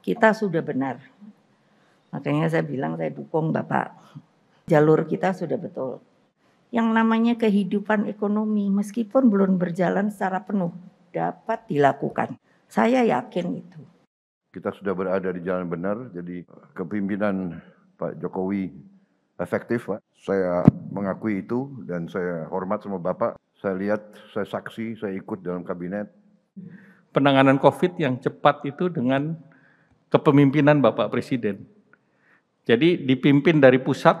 kita sudah benar. Makanya saya bilang saya dukung Bapak. Jalur kita sudah betul. Yang namanya kehidupan ekonomi meskipun belum berjalan secara penuh dapat dilakukan. Saya yakin itu. Kita sudah berada di jalan benar, jadi kepimpinan Pak Jokowi efektif, Pak. Saya mengakui itu dan saya hormat sama Bapak. Saya lihat, saya saksi, saya ikut dalam kabinet. Penanganan COVID yang cepat itu dengan kepemimpinan Bapak Presiden. Jadi dipimpin dari pusat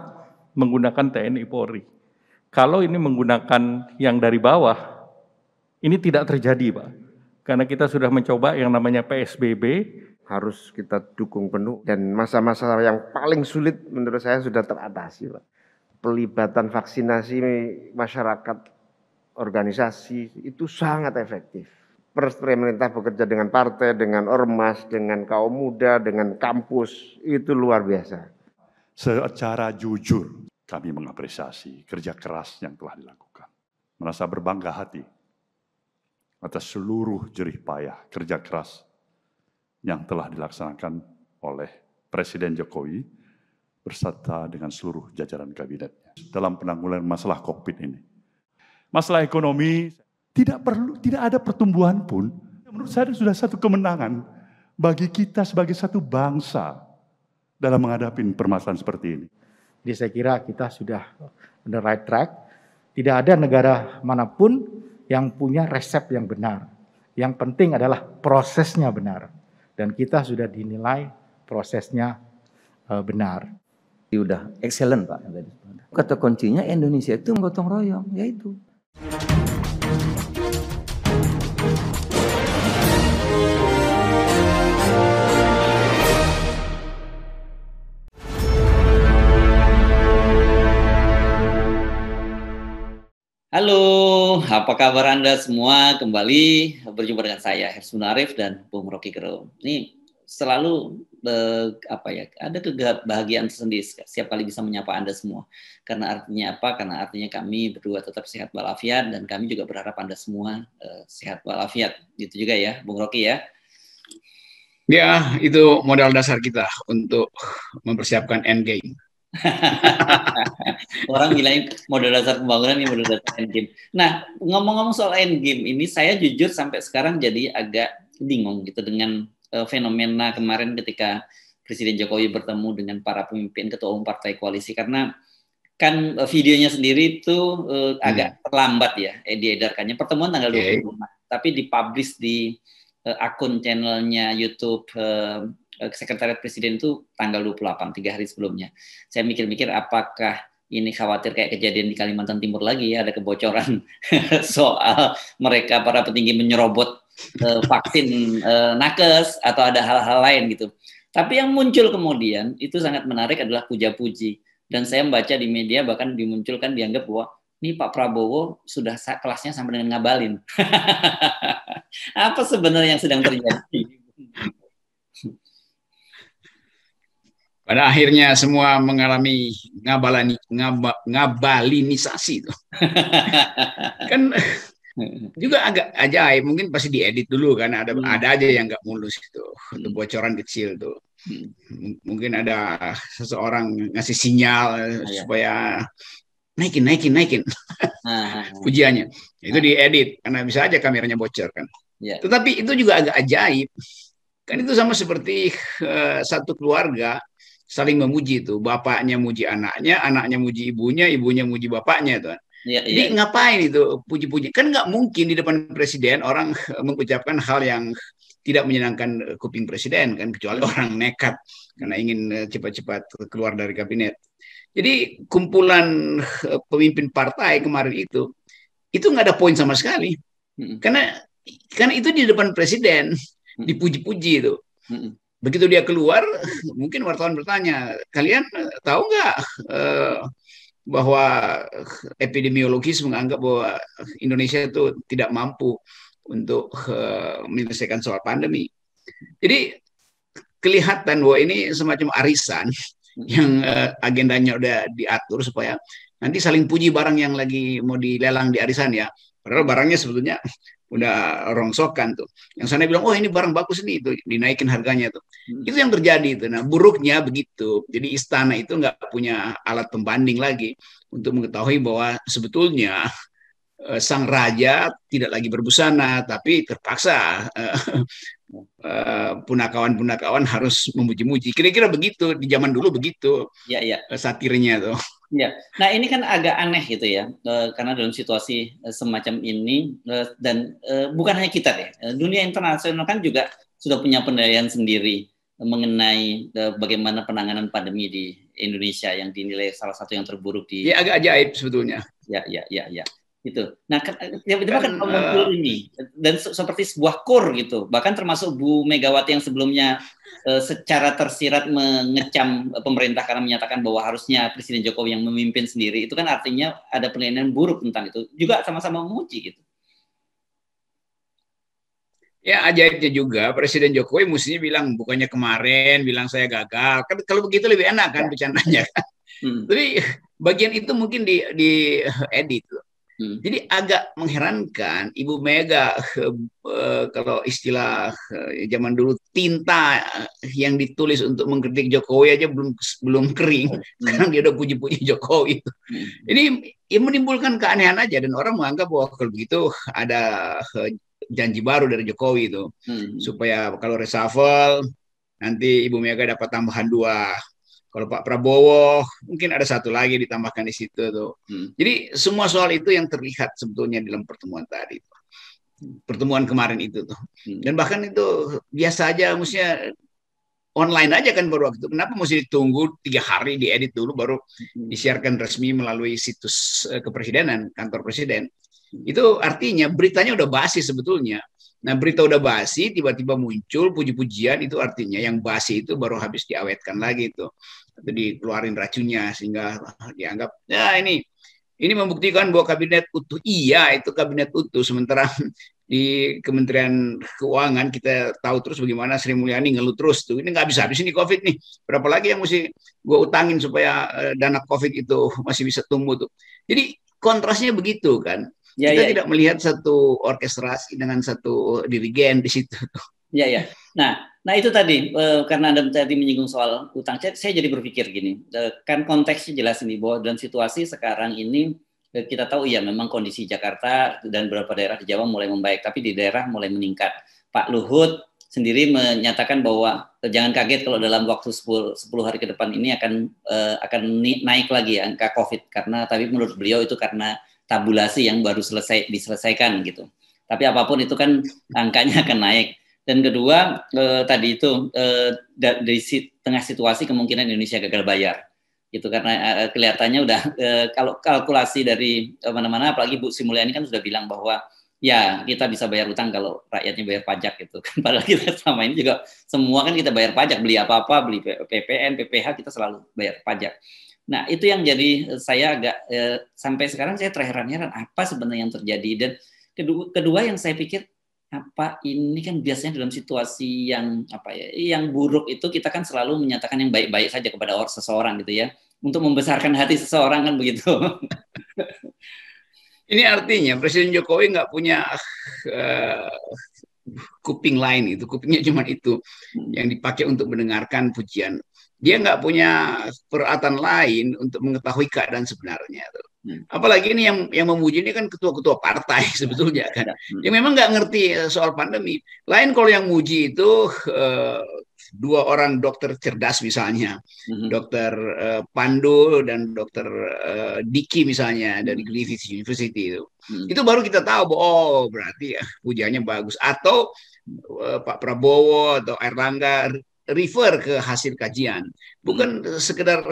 menggunakan TNI Polri. Kalau ini menggunakan yang dari bawah, ini tidak terjadi Pak. Karena kita sudah mencoba yang namanya PSBB. Harus kita dukung penuh dan masa-masa yang paling sulit menurut saya sudah teratasi Pak. Pelibatan vaksinasi masyarakat organisasi itu sangat efektif. Pemerintah bekerja dengan partai, dengan ormas, dengan kaum muda, dengan kampus, itu luar biasa. Secara jujur kami mengapresiasi kerja keras yang telah dilakukan. Merasa berbangga hati atas seluruh jerih payah kerja keras yang telah dilaksanakan oleh Presiden Jokowi berserta dengan seluruh jajaran kabinetnya dalam penanggulangan masalah COVID ini. Masalah ekonomi tidak perlu tidak ada pertumbuhan pun menurut saya sudah satu kemenangan bagi kita sebagai satu bangsa dalam menghadapi permasalahan seperti ini. Jadi saya kira kita sudah on the right track. Tidak ada negara mana pun yang punya resep yang benar. Yang penting adalah prosesnya benar. Dan kita sudah dinilai prosesnya uh, benar. Sudah excellent Pak. Kata kuncinya Indonesia itu gotong royong, yaitu. Apa kabar Anda semua? Kembali berjumpa dengan saya Hersun Arif dan Bung Rocky Gerung. Ini selalu eh, apa ya? Ada kebahagiaan sendiri setiap kali bisa menyapa Anda semua. Karena artinya apa? Karena artinya kami berdua tetap sehat walafiat dan kami juga berharap Anda semua eh, sehat walafiat. Gitu juga ya, Bung Rocky ya. Ya, itu modal dasar kita untuk mempersiapkan endgame. Orang bilang modal dasar pembangunan ini modal dasar endgame. Nah, ngomong-ngomong soal endgame ini, saya jujur sampai sekarang jadi agak bingung gitu dengan uh, fenomena kemarin ketika Presiden Jokowi bertemu dengan para pemimpin ketua umum partai koalisi karena kan uh, videonya sendiri itu uh, hmm. agak terlambat ya eh, diedarkannya pertemuan tanggal okay. 25 tapi dipublish di uh, akun channelnya YouTube uh, sekretariat presiden itu tanggal 28, tiga hari sebelumnya. Saya mikir-mikir apakah ini khawatir kayak kejadian di Kalimantan Timur lagi ya, ada kebocoran soal mereka para petinggi menyerobot uh, vaksin uh, nakes atau ada hal-hal lain gitu. Tapi yang muncul kemudian itu sangat menarik adalah puja-puji. Dan saya membaca di media bahkan dimunculkan dianggap bahwa ini Pak Prabowo sudah kelasnya sampai dengan ngabalin. Apa sebenarnya yang sedang terjadi? Pada akhirnya semua mengalami ngabalani ngaba, ngabalinisasi itu. Kan juga agak ajaib. Mungkin pasti diedit dulu kan. Ada hmm. ada aja yang nggak mulus itu. Untuk bocoran kecil tuh. Hmm. mungkin ada seseorang ngasih sinyal ah, ya. supaya naikin naikin naikin. Ah, ah, pujiannya. Itu diedit karena bisa aja kameranya bocor kan. Ya. tetapi itu juga agak ajaib. Kan itu sama seperti uh, satu keluarga saling memuji itu. Bapaknya muji anaknya anaknya muji ibunya ibunya muji bapaknya tuh ya, jadi ya. ngapain itu puji-puji? Kan nggak mungkin di depan presiden orang mengucapkan hal yang tidak menyenangkan kuping presiden kan kecuali orang nekat karena ingin eh, cepat-cepat keluar dari kabinet. Jadi kumpulan eh, pemimpin partai kemarin itu itu nggak ada poin sama sekali. Karena karena itu di depan presiden dipuji-puji itu. Begitu dia keluar, mungkin wartawan bertanya, kalian eh, tahu nggak eh, bahwa epidemiologis menganggap bahwa Indonesia itu tidak mampu untuk eh, menyelesaikan soal pandemi. Jadi kelihatan bahwa ini semacam arisan yang eh, agendanya udah diatur supaya nanti saling puji barang yang lagi mau dilelang di arisan ya. Padahal barangnya sebetulnya udah rongsokan tuh. Yang sana bilang, oh ini barang bagus nih, itu dinaikin harganya tuh. Hmm. Itu yang terjadi itu. Nah buruknya begitu. Jadi istana itu nggak punya alat pembanding lagi untuk mengetahui bahwa sebetulnya Eh, sang raja tidak lagi berbusana, tapi terpaksa eh, eh, punakawan-punakawan harus memuji-muji. Kira-kira begitu di zaman dulu begitu. Ya, ya. Satirnya tuh. Ya, nah ini kan agak aneh gitu ya, karena dalam situasi semacam ini dan bukan hanya kita deh, dunia internasional kan juga sudah punya penilaian sendiri mengenai bagaimana penanganan pandemi di Indonesia yang dinilai salah satu yang terburuk di. Ya agak ajaib sebetulnya. Ya, ya, ya, ya gitu. Nah, kan, tiba-tiba kan, kan muncul uh, ini dan seperti sebuah kur gitu. Bahkan termasuk Bu Megawati yang sebelumnya uh, secara tersirat mengecam pemerintah karena menyatakan bahwa harusnya Presiden Jokowi yang memimpin sendiri. Itu kan artinya ada penilaian buruk tentang itu. Juga sama-sama memuji gitu. Ya ajaibnya juga Presiden Jokowi mestinya bilang bukannya kemarin bilang saya gagal. Kan kalau begitu lebih enak kan ya. bercandanya kan. Hmm. Tapi bagian itu mungkin di di edit loh Hmm. Jadi agak mengherankan Ibu Mega uh, kalau istilah uh, zaman dulu tinta yang ditulis untuk mengkritik Jokowi aja belum belum kering. Hmm. Sekarang dia udah puji-puji Jokowi. Hmm. Ini ya menimbulkan keanehan aja dan orang menganggap bahwa kalau begitu ada janji baru dari Jokowi itu hmm. supaya kalau reshuffle nanti Ibu Mega dapat tambahan dua kalau Pak Prabowo mungkin ada satu lagi ditambahkan di situ tuh. Hmm. Jadi semua soal itu yang terlihat sebetulnya dalam pertemuan tadi. Pertemuan kemarin itu tuh. Hmm. Dan bahkan itu biasa aja maksudnya online aja kan baru waktu itu. Kenapa mesti ditunggu tiga hari diedit dulu baru hmm. disiarkan resmi melalui situs uh, kepresidenan kantor presiden. Hmm. Itu artinya beritanya udah basi sebetulnya. Nah berita udah basi tiba-tiba muncul puji-pujian itu artinya yang basi itu baru habis diawetkan lagi itu. Atau dikeluarin racunnya sehingga dianggap ya ini ini membuktikan bahwa kabinet utuh iya itu kabinet utuh. Sementara di Kementerian Keuangan kita tahu terus bagaimana Sri Mulyani ngeluh terus tuh ini nggak bisa habis ini COVID nih. Berapa lagi yang mesti gue utangin supaya uh, dana COVID itu masih bisa tumbuh tuh. Jadi kontrasnya begitu kan Ya, kita ya. tidak melihat satu orkestrasi dengan satu dirigen di situ. Ya ya. Nah, nah itu tadi eh, karena anda tadi menyinggung soal utang, saya jadi berpikir gini, eh, kan konteksnya jelas ini bahwa dalam situasi sekarang ini eh, kita tahu ya memang kondisi Jakarta dan beberapa daerah di Jawa mulai membaik, tapi di daerah mulai meningkat. Pak Luhut sendiri menyatakan bahwa jangan kaget kalau dalam waktu 10, 10 hari ke depan ini akan akan naik lagi angka COVID karena tapi menurut beliau itu karena tabulasi yang baru selesai diselesaikan gitu. Tapi apa pun itu kan angkanya akan naik. Dan kedua eh, tadi itu eh, dari si, tengah situasi kemungkinan Indonesia gagal bayar gitu karena eh, kelihatannya udah eh, kalau kalkulasi dari mana-mana apalagi Bu Simulyani kan sudah bilang bahwa ya kita bisa bayar utang kalau rakyatnya bayar pajak gitu padahal kita selama ini juga semua kan kita bayar pajak beli apa-apa beli PPN PPH kita selalu bayar pajak Nah, itu yang jadi eh, saya agak eh, sampai sekarang saya terheran-heran apa sebenarnya yang terjadi. Dan kedua, kedua yang saya pikir apa ini kan biasanya dalam situasi yang apa ya yang buruk itu kita kan selalu menyatakan yang baik-baik saja kepada orang seseorang gitu ya. Untuk membesarkan hati seseorang kan begitu. ini artinya Presiden Jokowi nggak punya uh, kuping lain itu. Kupingnya cuma itu yang dipakai untuk mendengarkan pujian dia nggak punya peralatan lain untuk mengetahui keadaan sebenarnya. Hmm. Apalagi ini yang yang memuji ini kan ketua-ketua partai sebetulnya kan. Hmm. Yang memang nggak ngerti eh, soal pandemi. Lain kalau yang muji itu uh, dua orang dokter cerdas misalnya, hmm. dokter uh, Pandu dan dokter uh, Diki misalnya dari Griffith University itu. Hmm. Itu baru kita tahu bahwa oh berarti ya pujiannya bagus. Atau Pak Prabowo atau Erlangga refer ke hasil kajian, bukan hmm. sekedar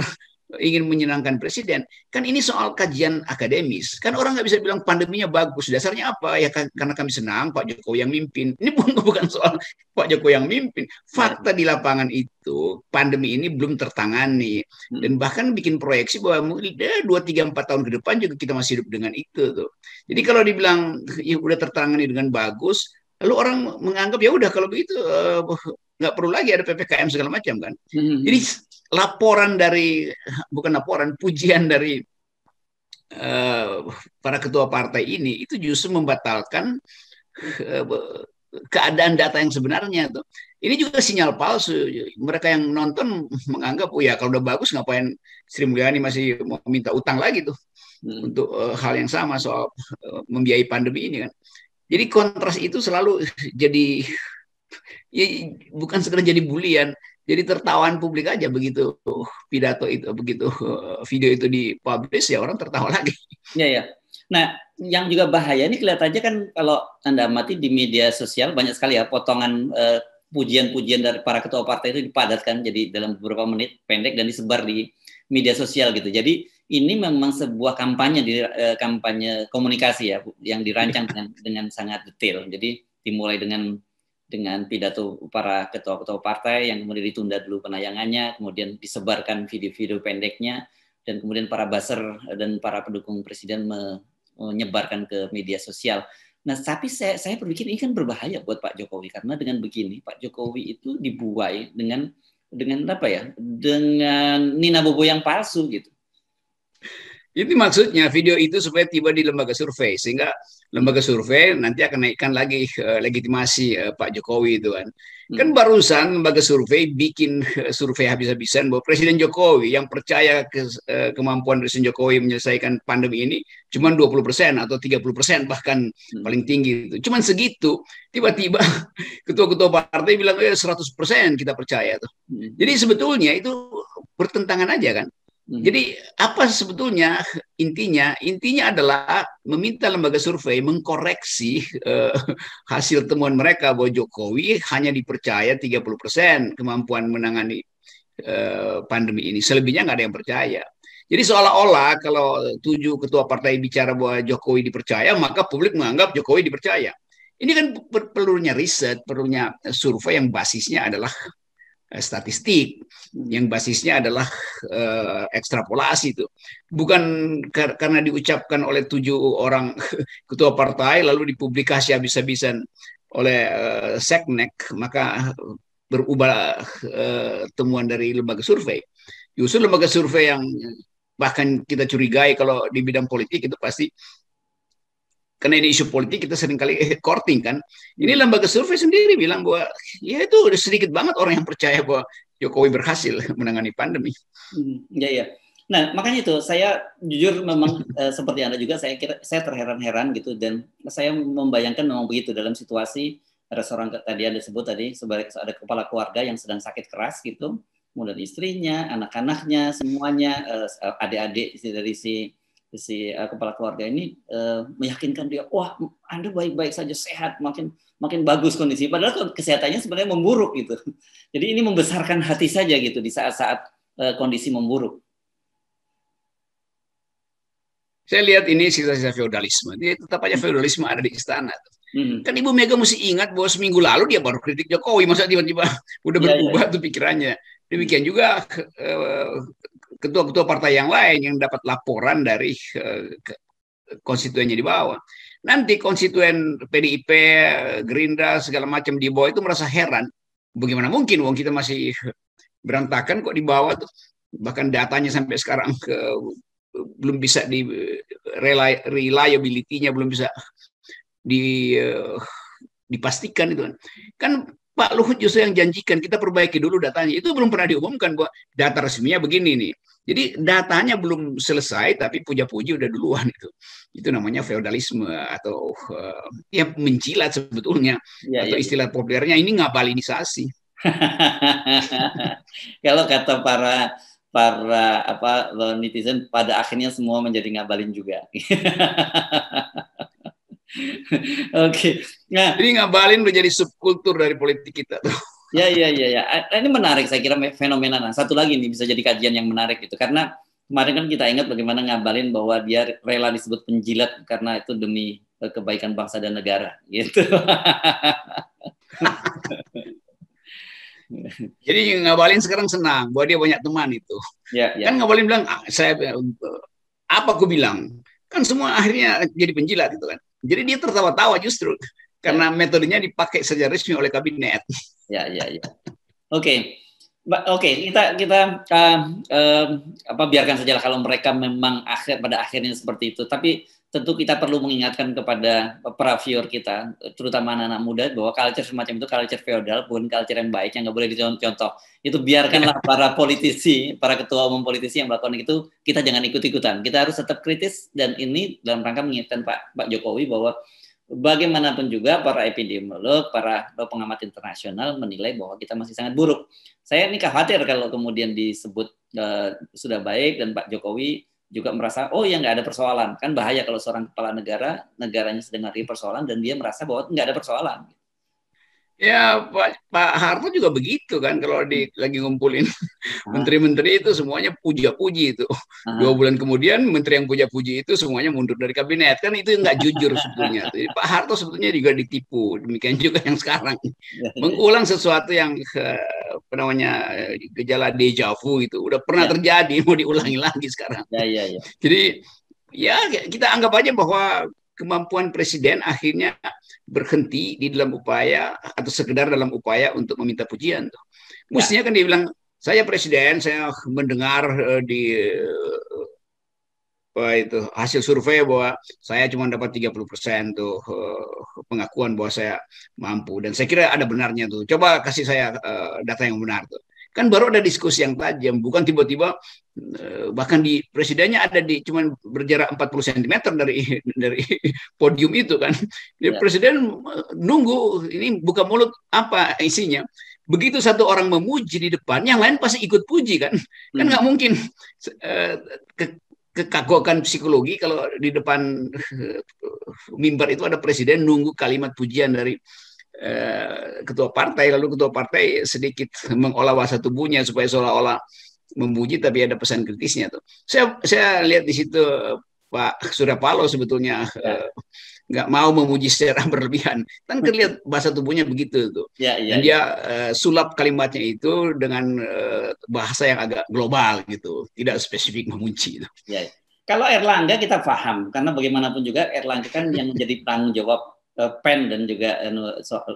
ingin menyenangkan presiden. Kan ini soal kajian akademis. Kan orang nggak bisa bilang pandeminya bagus. Dasarnya apa? Ya kan, karena kami senang Pak Jokowi yang mimpin. Ini bukan bukan soal Pak Jokowi yang mimpin. Fakta di lapangan itu pandemi ini belum tertangani hmm. dan bahkan bikin proyeksi bahwa eh, dua tiga empat tahun ke depan juga kita masih hidup dengan itu tuh. Jadi kalau dibilang ya udah tertangani dengan bagus, lalu orang menganggap ya udah kalau begitu uh, nggak perlu lagi ada ppkm segala macam kan. Hmm. Jadi laporan dari bukan laporan pujian dari uh, para ketua partai ini itu justru membatalkan eh, keadaan data yang sebenarnya tuh. Ini juga sinyal palsu. Mereka yang nonton menganggap, oh ya kalau udah bagus ngapain Sri Mulyani masih mau minta utang lagi tuh hmm. untuk uh, hal yang sama soal uh, membiayai pandemi ini kan. Jadi kontras itu selalu jadi ya bukan sekedar jadi bulian, jadi tertawaan publik aja begitu pidato itu, begitu video itu dipublish ya orang tertawa lagi. Iya ya. Nah, yang juga bahaya ini kelihatannya kan kalau anda amati di media sosial banyak sekali ya potongan uh, pujian-pujian dari para ketua partai itu dipadatkan jadi dalam beberapa menit pendek dan disebar di media sosial gitu. Jadi ini memang sebuah kampanye di eh, kampanye komunikasi ya yang dirancang dengan dengan sangat detail. Jadi dimulai dengan dengan pidato para ketua-ketua partai yang kemudian ditunda dulu penayangannya, kemudian disebarkan video-video pendeknya dan kemudian para buzzer dan para pendukung presiden menyebarkan ke media sosial. Nah, tapi saya saya berpikir ini kan berbahaya buat Pak Jokowi karena dengan begini Pak Jokowi itu dibuai dengan dengan apa ya? Dengan Nina Bobo yang palsu gitu. Itu maksudnya video itu supaya tiba di lembaga survei sehingga lembaga survei nanti akan naikkan lagi uh, legitimasi uh, Pak Jokowi itu kan. Hmm. Kan barusan lembaga survei bikin uh, survei habis-habisan bahwa Presiden Jokowi yang percaya ke, uh, kemampuan Presiden Jokowi menyelesaikan pandemi ini cuma 20% atau 30% bahkan hmm. paling tinggi itu. Cuman segitu, tiba-tiba ketua-ketua partai bilang eh 100% kita percaya tuh. Hmm. Jadi sebetulnya itu bertentangan aja kan. Hmm. Jadi apa sebetulnya intinya? Intinya adalah meminta lembaga survei mengkoreksi uh, hasil temuan mereka bahwa Jokowi hanya dipercaya 30% kemampuan menangani uh, pandemi ini. Selebihnya nggak ada yang percaya. Jadi seolah-olah kalau tujuh ketua partai bicara bahwa Jokowi dipercaya, maka publik menganggap Jokowi dipercaya. Ini kan perlunya riset, perlunya survei yang basisnya adalah statistik yang basisnya adalah uh, ekstrapolasi itu. Bukan kar karena diucapkan oleh tujuh orang ketua partai lalu dipublikasi habis-habisan oleh uh, seknek maka berubah uh, temuan dari lembaga survei. Justru lembaga survei yang bahkan kita curigai kalau di bidang politik itu pasti karena ini isu politik kita sering kali courting kan. Ini lembaga survei sendiri bilang bahwa ya itu udah sedikit banget orang yang percaya bahwa Jokowi berhasil menangani pandemi. Hmm, ya ya. Nah makanya itu saya jujur memang eh, seperti anda juga saya kira saya terheran-heran gitu dan saya membayangkan memang begitu dalam situasi restoran tadi anda sebut tadi sebagai ada kepala keluarga yang sedang sakit keras gitu, kemudian istrinya, anak-anaknya, semuanya eh, adik-adik dari si si uh, kepala keluarga ini uh, meyakinkan dia, wah Anda baik-baik saja sehat, makin makin bagus kondisi. Padahal kesehatannya sebenarnya memburuk gitu. Jadi ini membesarkan hati saja gitu di saat-saat uh, kondisi memburuk. Saya lihat ini sisa-sisa feodalisme. Dia tetap aja feodalisme ada di istana. Hmm. Kan Ibu Mega mesti ingat bahwa seminggu lalu dia baru kritik Jokowi, masa tiba-tiba udah iya, iya, berubah ya, ya. tuh pikirannya. Demikian juga ketua-ketua partai yang lain yang dapat laporan dari uh, konstituennya di bawah. Nanti konstituen PDIP, Gerindra, segala macam di bawah itu merasa heran. Bagaimana mungkin uang kita masih berantakan kok di bawah tuh. Bahkan datanya sampai sekarang ke belum bisa di reliability-nya belum bisa di uh, dipastikan itu kan. Kan Pak Luhut justru yang janjikan kita perbaiki dulu datanya. Itu belum pernah diumumkan bahwa data resminya begini nih. Jadi datanya belum selesai tapi puja-puji udah duluan itu. Itu namanya feodalisme atau uh, ya mencilat sebetulnya ya, atau ya, istilah ya. populernya ini ngabalinisasi. Kalau kata para para apa netizen pada akhirnya semua menjadi ngabalin juga. Oke. Nah, jadi ngabalin udah jadi subkultur dari politik kita tuh. Ya, ya, ya, ya. Ini menarik saya kira fenomena. Nah, satu lagi nih bisa jadi kajian yang menarik itu karena kemarin kan kita ingat bagaimana ngabalin bahwa dia rela disebut penjilat karena itu demi eh, kebaikan bangsa dan negara gitu. Jadi ngabalin sekarang senang bahwa dia banyak teman itu. Ya, ya. Kan ngabalin bilang ah, saya apa aku bilang? Kan semua akhirnya jadi penjilat itu kan. Jadi dia tertawa-tawa justru karena metodenya dipakai secara resmi oleh kabinet. Ya, ya, ya. Oke. Okay. Oke, okay, kita kita uh, uh, apa biarkan saja kalau mereka memang akhir pada akhirnya seperti itu. Tapi tentu kita perlu mengingatkan kepada para viewer kita, terutama anak-anak muda, bahwa culture semacam itu culture feodal, bukan culture yang baik, yang nggak boleh dicontoh. Itu biarkanlah para politisi, para ketua umum politisi yang melakukan itu, kita jangan ikut-ikutan. Kita harus tetap kritis, dan ini dalam rangka mengingatkan Pak, Pak Jokowi bahwa bagaimanapun juga para epidemiolog, para pengamat internasional menilai bahwa kita masih sangat buruk. Saya ini khawatir kalau kemudian disebut uh, sudah baik dan Pak Jokowi juga merasa oh ya nggak ada persoalan. Kan bahaya kalau seorang kepala negara negaranya sedang menghadapi persoalan dan dia merasa bahwa nggak ada persoalan Ya Pak, Pak Harto juga begitu kan kalau di lagi ngumpulin menteri-menteri itu semuanya puja-puji itu. Dua bulan kemudian menteri yang puja-puji itu semuanya mundur dari kabinet kan itu nggak jujur sebetulnya. Jadi Pak Harto sebetulnya juga ditipu. Demikian juga yang sekarang ya, ya. mengulang sesuatu yang eh, apa namanya gejala deja vu itu udah pernah ya. terjadi mau diulangi lagi sekarang. Ya ya ya. Jadi ya kita anggap aja bahwa kemampuan presiden akhirnya berhenti di dalam upaya atau sekedar dalam upaya untuk meminta pujian tuh. Mestinya ya. kan dia bilang saya presiden, saya mendengar uh, di uh, apa itu hasil survei bahwa saya cuma dapat 30% tuh uh, pengakuan bahwa saya mampu dan saya kira ada benarnya tuh. Coba kasih saya uh, data yang benar tuh. Kan baru ada diskusi yang tajam, bukan tiba-tiba eh, bahkan di presidennya ada di cuman berjarak 40 cm dari dari podium itu kan. Ya. Presiden eh, nunggu ini buka mulut apa isinya. Begitu satu orang memuji di depan, yang lain pasti ikut puji kan. Kan hmm. nggak mungkin uh, ke, kekagokan psikologi kalau di depan mimbar itu ada presiden nunggu kalimat pujian dari Eh, ketua partai lalu ketua partai sedikit mengolah bahasa tubuhnya supaya seolah-olah memuji tapi ada pesan kritisnya tuh. Saya saya lihat di situ Pak Surya Paloh sebetulnya ya. nggak mau memuji secara berlebihan. Kan terlihat bahasa tubuhnya begitu tuh. Ya, ya, Dan dia uh, sulap kalimatnya itu dengan uh, bahasa yang agak global gitu, tidak spesifik memuji. Gitu. Ya. Kalau Erlangga kita paham karena bagaimanapun juga Erlangga kan yang menjadi tanggung jawab Eh, pen dan juga eh,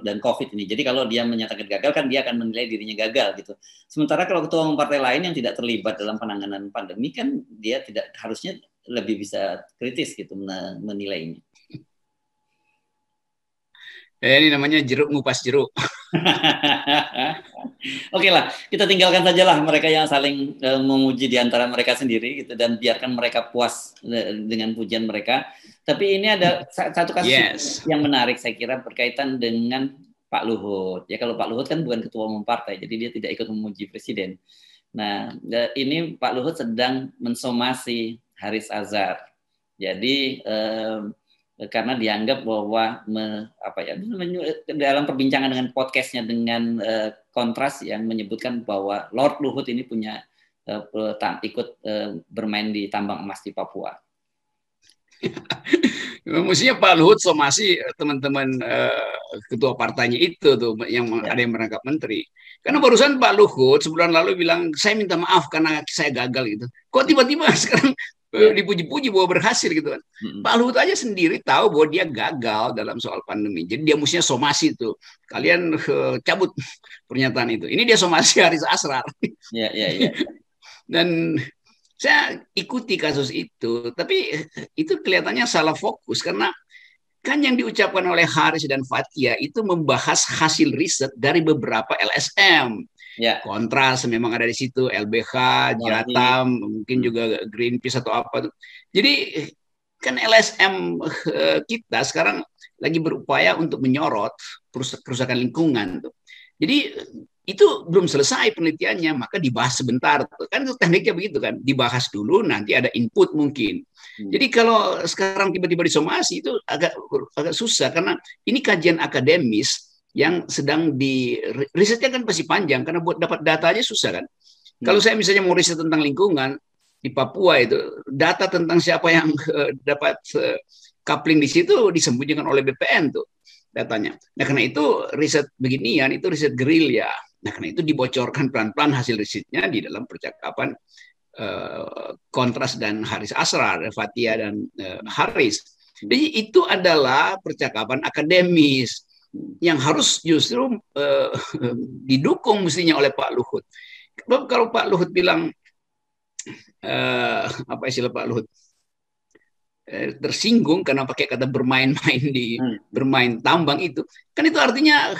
dan COVID ini. Jadi kalau dia menyatakan gagal kan dia akan menilai dirinya gagal gitu. Sementara kalau ketua umum partai lain yang tidak terlibat dalam penanganan pandemi kan dia tidak harusnya lebih bisa kritis gitu menilainya. Eh, ini namanya jeruk ngupas jeruk. Oke lah, kita tinggalkan sajalah mereka yang saling uh, memuji di antara mereka sendiri gitu dan biarkan mereka puas uh, dengan pujian mereka. Tapi ini ada satu kasus yes. yang menarik saya kira berkaitan dengan Pak Luhut. Ya kalau Pak Luhut kan bukan ketua umum partai, jadi dia tidak ikut memuji presiden. Nah, ini Pak Luhut sedang mensomasi Haris Azhar. Jadi eh, karena dianggap bahwa me, apa ya dalam perbincangan dengan podcastnya dengan uh, kontras yang menyebutkan bahwa Lord Luhut ini punya uh, ikut uh, bermain di tambang emas di Papua. Mestinya Pak Luhut somasi teman-teman uh, ketua partainya itu tuh yang ya. ada yang merangkap menteri. Karena barusan Pak Luhut sebulan lalu bilang saya minta maaf karena saya gagal gitu. Kok tiba-tiba sekarang Eh, dipuji-puji bahwa berhasil gitu kan. Hmm. Pak Luhut aja sendiri tahu bahwa dia gagal dalam soal pandemi. Jadi dia mestinya somasi itu. Kalian uh, cabut pernyataan itu. Ini dia somasi Haris Asrar. Iya, iya, iya. Dan saya ikuti kasus itu, tapi itu kelihatannya salah fokus karena kan yang diucapkan oleh Haris dan Fatia itu membahas hasil riset dari beberapa LSM Ya. Kontras memang ada di situ, LBH, Jiratam, mungkin hmm. juga Greenpeace atau apa. Jadi kan LSM eh, kita sekarang lagi berupaya untuk menyorot kerusakan lingkungan. Jadi itu belum selesai penelitiannya, maka dibahas sebentar. Kan itu tekniknya begitu kan, dibahas dulu, nanti ada input mungkin. Hmm. Jadi kalau sekarang tiba-tiba disomasi itu agak agak susah karena ini kajian akademis yang sedang di risetnya kan pasti panjang karena buat dapat data aja susah kan. Hmm. Kalau saya misalnya mau riset tentang lingkungan di Papua itu data tentang siapa yang uh, dapat uh, coupling di situ disembunyikan oleh BPN tuh datanya. Nah karena itu riset beginian itu riset gerilya. Nah karena itu dibocorkan pelan-pelan hasil risetnya di dalam percakapan uh, Kontras dan Haris Asrar, Fatia dan uh, Haris. Jadi itu adalah percakapan akademis yang harus justru uh, didukung mestinya oleh Pak Luhut. Kalau Pak Luhut bilang uh, apa istilah Pak Luhut? eh, tersinggung karena pakai kata bermain-main di bermain tambang itu, kan itu artinya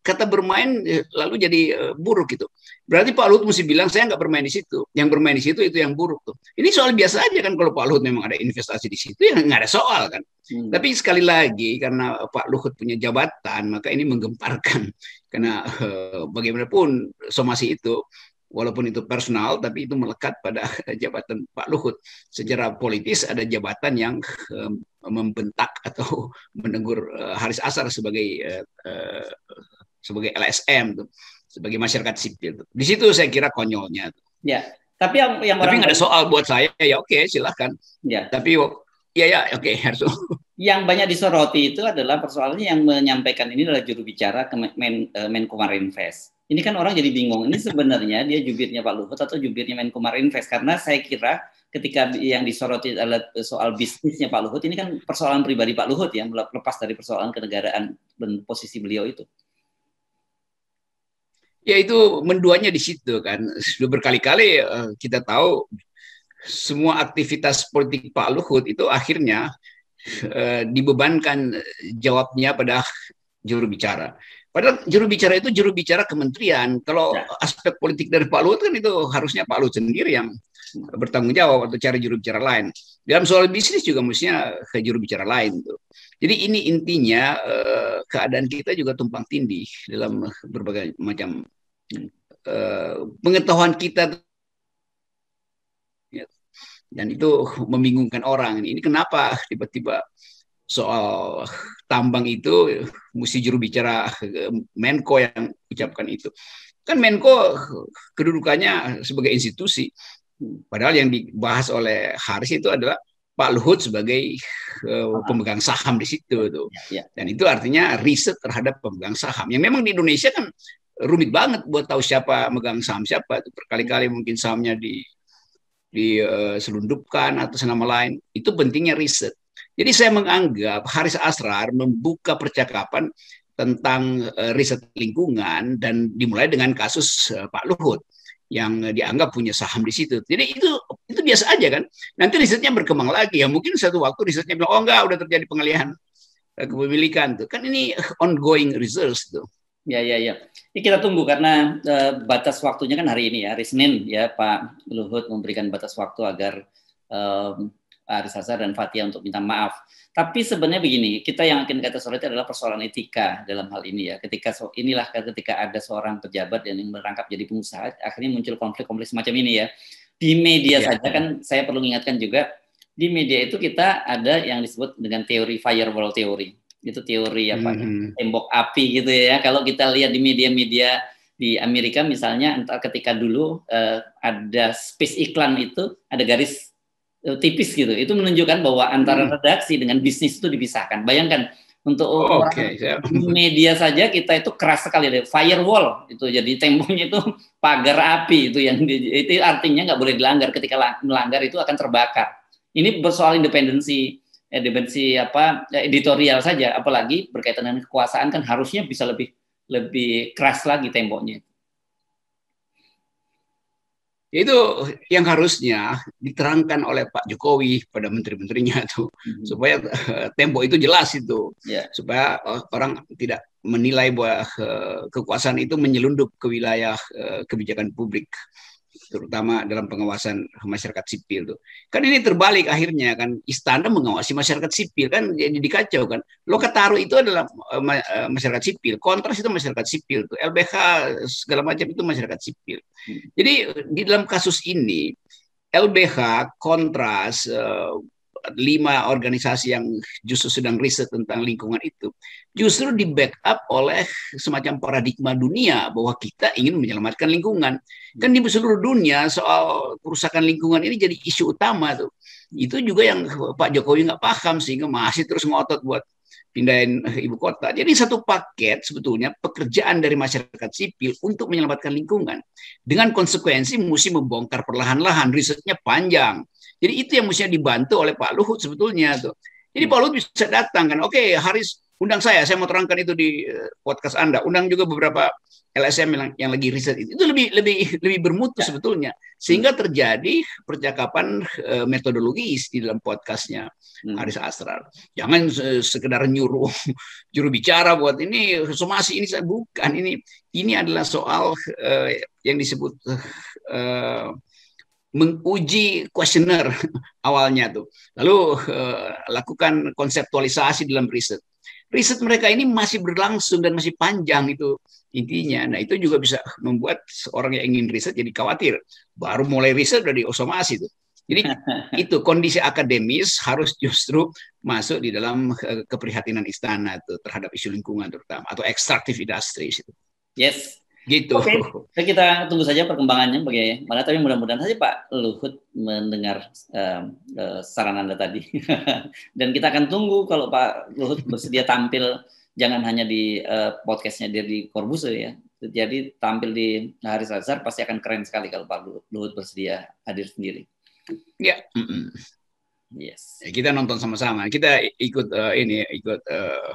kata bermain eh, lalu jadi eh, buruk gitu. Berarti Pak Luhut mesti bilang saya nggak bermain di situ. Yang bermain di situ itu yang buruk tuh. Ini soal biasa aja kan kalau Pak Luhut memang ada investasi di situ ya nggak ada soal kan. Hmm. Tapi sekali lagi karena Pak Luhut punya jabatan maka ini menggemparkan karena eh, bagaimanapun somasi itu walaupun itu personal tapi itu melekat pada jabatan Pak Luhut. Secara politis ada jabatan yang eh, membentak atau menegur eh, Haris Asar sebagai sebagai LSM tuh sebagai masyarakat sipil. Di situ saya kira konyolnya. Ya, tapi yang yang tapi nggak ada soal buat saya ya oke silahkan. Ya. Tapi ya ya oke harus. Yang banyak disoroti itu adalah persoalannya yang menyampaikan ini adalah juru bicara Men, eh, Menko Marinvest. Ini kan orang jadi bingung. Ini sebenarnya dia jubirnya Pak Luhut atau jubirnya Menko Marinvest karena saya kira ketika yang disoroti adalah soal bisnisnya Pak Luhut ini kan persoalan pribadi Pak Luhut ya lepas dari persoalan kenegaraan dan posisi beliau itu ya itu menduanya di situ kan. Sudah berkali-kali eh, kita tahu semua aktivitas politik Pak Luhut itu akhirnya uh, dibebankan jawabnya pada juru bicara. Padahal juru bicara itu juru bicara kementerian. Kalau ya. aspek politik dari Pak Luhut kan itu harusnya Pak Luhut sendiri yang bertanggung jawab atau cari juru bicara lain. Dalam soal bisnis juga mestinya ke juru bicara lain tuh. Jadi ini intinya uh, keadaan kita juga tumpang tindih dalam berbagai macam uh, pengetahuan kita dan itu membingungkan orang. Ini kenapa tiba-tiba soal tambang itu mesti juru bicara Menko yang ucapkan itu. Kan Menko kedudukannya sebagai institusi. Padahal yang dibahas oleh Haris itu adalah Pak Luhut sebagai uh, pemegang saham di situ tuh. Ya, ya. Dan itu artinya riset terhadap pemegang saham. Yang memang di Indonesia kan rumit banget buat tahu siapa megang saham siapa. Itu berkali-kali mungkin sahamnya di diselundupkan uh, atau senama lain. Itu pentingnya riset. Jadi saya menganggap Haris Asrar membuka percakapan tentang uh, riset lingkungan dan dimulai dengan kasus uh, Pak Luhut yang dianggap punya saham di situ. Jadi itu itu biasa aja kan. Nanti risetnya berkembang lagi ya. Mungkin satu waktu risetnya bilang oh enggak udah terjadi pengalihan kepemilikan tuh. Kan ini ongoing research tuh. Ya ya ya. Ini kita tunggu karena uh, batas waktunya kan hari ini ya, hari Senin ya Pak Luhut memberikan batas waktu agar um, Aris Hazar dan Fatia untuk minta maaf. Tapi sebenarnya begini, kita yang akan kata sore itu adalah persoalan etika dalam hal ini ya. Ketika so, inilah ketika ada seorang pejabat yang merangkap jadi pengusaha, akhirnya muncul konflik-konflik semacam ini ya. Di media ya. saja kan saya perlu ingatkan juga di media itu kita ada yang disebut dengan teori firewall teori. Itu teori apa? Mm-hmm. Tembok api gitu ya. Kalau kita lihat di media-media di Amerika misalnya entar ketika dulu uh, ada space iklan itu ada garis Eh, tipis gitu. Itu menunjukkan bahwa antara hmm. redaksi dengan bisnis itu dipisahkan. Bayangkan untuk oh, okay. media saja kita itu keras sekali deh. Firewall itu jadi temboknya itu pagar api itu yang di, itu artinya nggak boleh dilanggar. Ketika melanggar itu akan terbakar. Ini bersoal independensi independensi apa editorial saja. Apalagi berkaitan dengan kekuasaan kan harusnya bisa lebih lebih keras lagi temboknya. Itu yang harusnya diterangkan oleh Pak Jokowi pada menteri-menterinya tuh hmm. supaya uh, tempo itu jelas itu yeah. supaya uh, orang tidak menilai bahwa uh, kekuasaan itu menyelundup ke wilayah uh, kebijakan publik terutama dalam pengawasan masyarakat sipil tuh. Kan ini terbalik akhirnya kan istana mengawasi masyarakat sipil kan jadi dikacau kan. Lokataru itu adalah uh, masyarakat sipil, kontras itu masyarakat sipil tuh. LBH segala macam itu masyarakat sipil. Jadi di dalam kasus ini LBH, kontras, uh, lima organisasi yang justru sedang riset tentang lingkungan itu justru di backup oleh semacam paradigma dunia bahwa kita ingin menyelamatkan lingkungan. Kan di seluruh dunia soal kerusakan lingkungan ini jadi isu utama tuh. Itu juga yang Pak Jokowi nggak paham sehingga masih terus ngotot buat pindahin ibu kota. Jadi satu paket sebetulnya pekerjaan dari masyarakat sipil untuk menyelamatkan lingkungan. Dengan konsekuensi mesti membongkar perlahan-lahan, risetnya panjang. Jadi itu yang mestinya dibantu oleh Pak Luhut sebetulnya tuh. Jadi Pak Luhut bisa datang kan, oke okay, Haris undang saya, saya mau terangkan itu di eh, podcast Anda. Undang juga beberapa LSM yang, yang lagi riset itu. Itu lebih lebih lebih bermutu ya. sebetulnya. Sehingga terjadi percakapan uh, metodologis di dalam podcastnya hmm. Haris Astral. Jangan sekedar nyuruh juru bicara buat ini somasi ini saya bukan ini ini adalah soal uh, yang disebut uh, menguji kuesioner awalnya tuh. Lalu uh, lakukan konseptualisasi dalam riset. Riset mereka ini masih berlangsung dan masih panjang itu intinya. Nah itu juga bisa membuat seorang yang ingin riset jadi khawatir. Baru mulai riset dari osomasi itu. Jadi itu kondisi akademis harus justru masuk di dalam eh, keprihatinan istana tuh terhadap isu lingkungan terutama atau extractive industries itu. Yes, Gitu. Oke, okay. kita tunggu saja perkembangannya bagaimana. Tapi mudah-mudahan saja Pak Luhut mendengar uh, uh, saran Anda tadi. Dan kita akan tunggu kalau Pak Luhut bersedia tampil, jangan hanya di uh, podcastnya dia di Corbusier ya. Jadi tampil di Haris Azhar pasti akan keren sekali kalau Pak Luhut bersedia hadir sendiri. Ya. Mm -mm. Yes. Ya, kita nonton sama-sama. Kita ikut uh, ini ikut uh,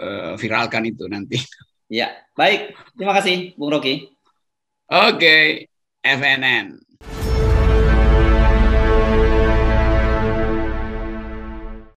uh, viralkan itu nanti. Ya, baik. Terima kasih, Bung Rocky. Oke, okay. FNN.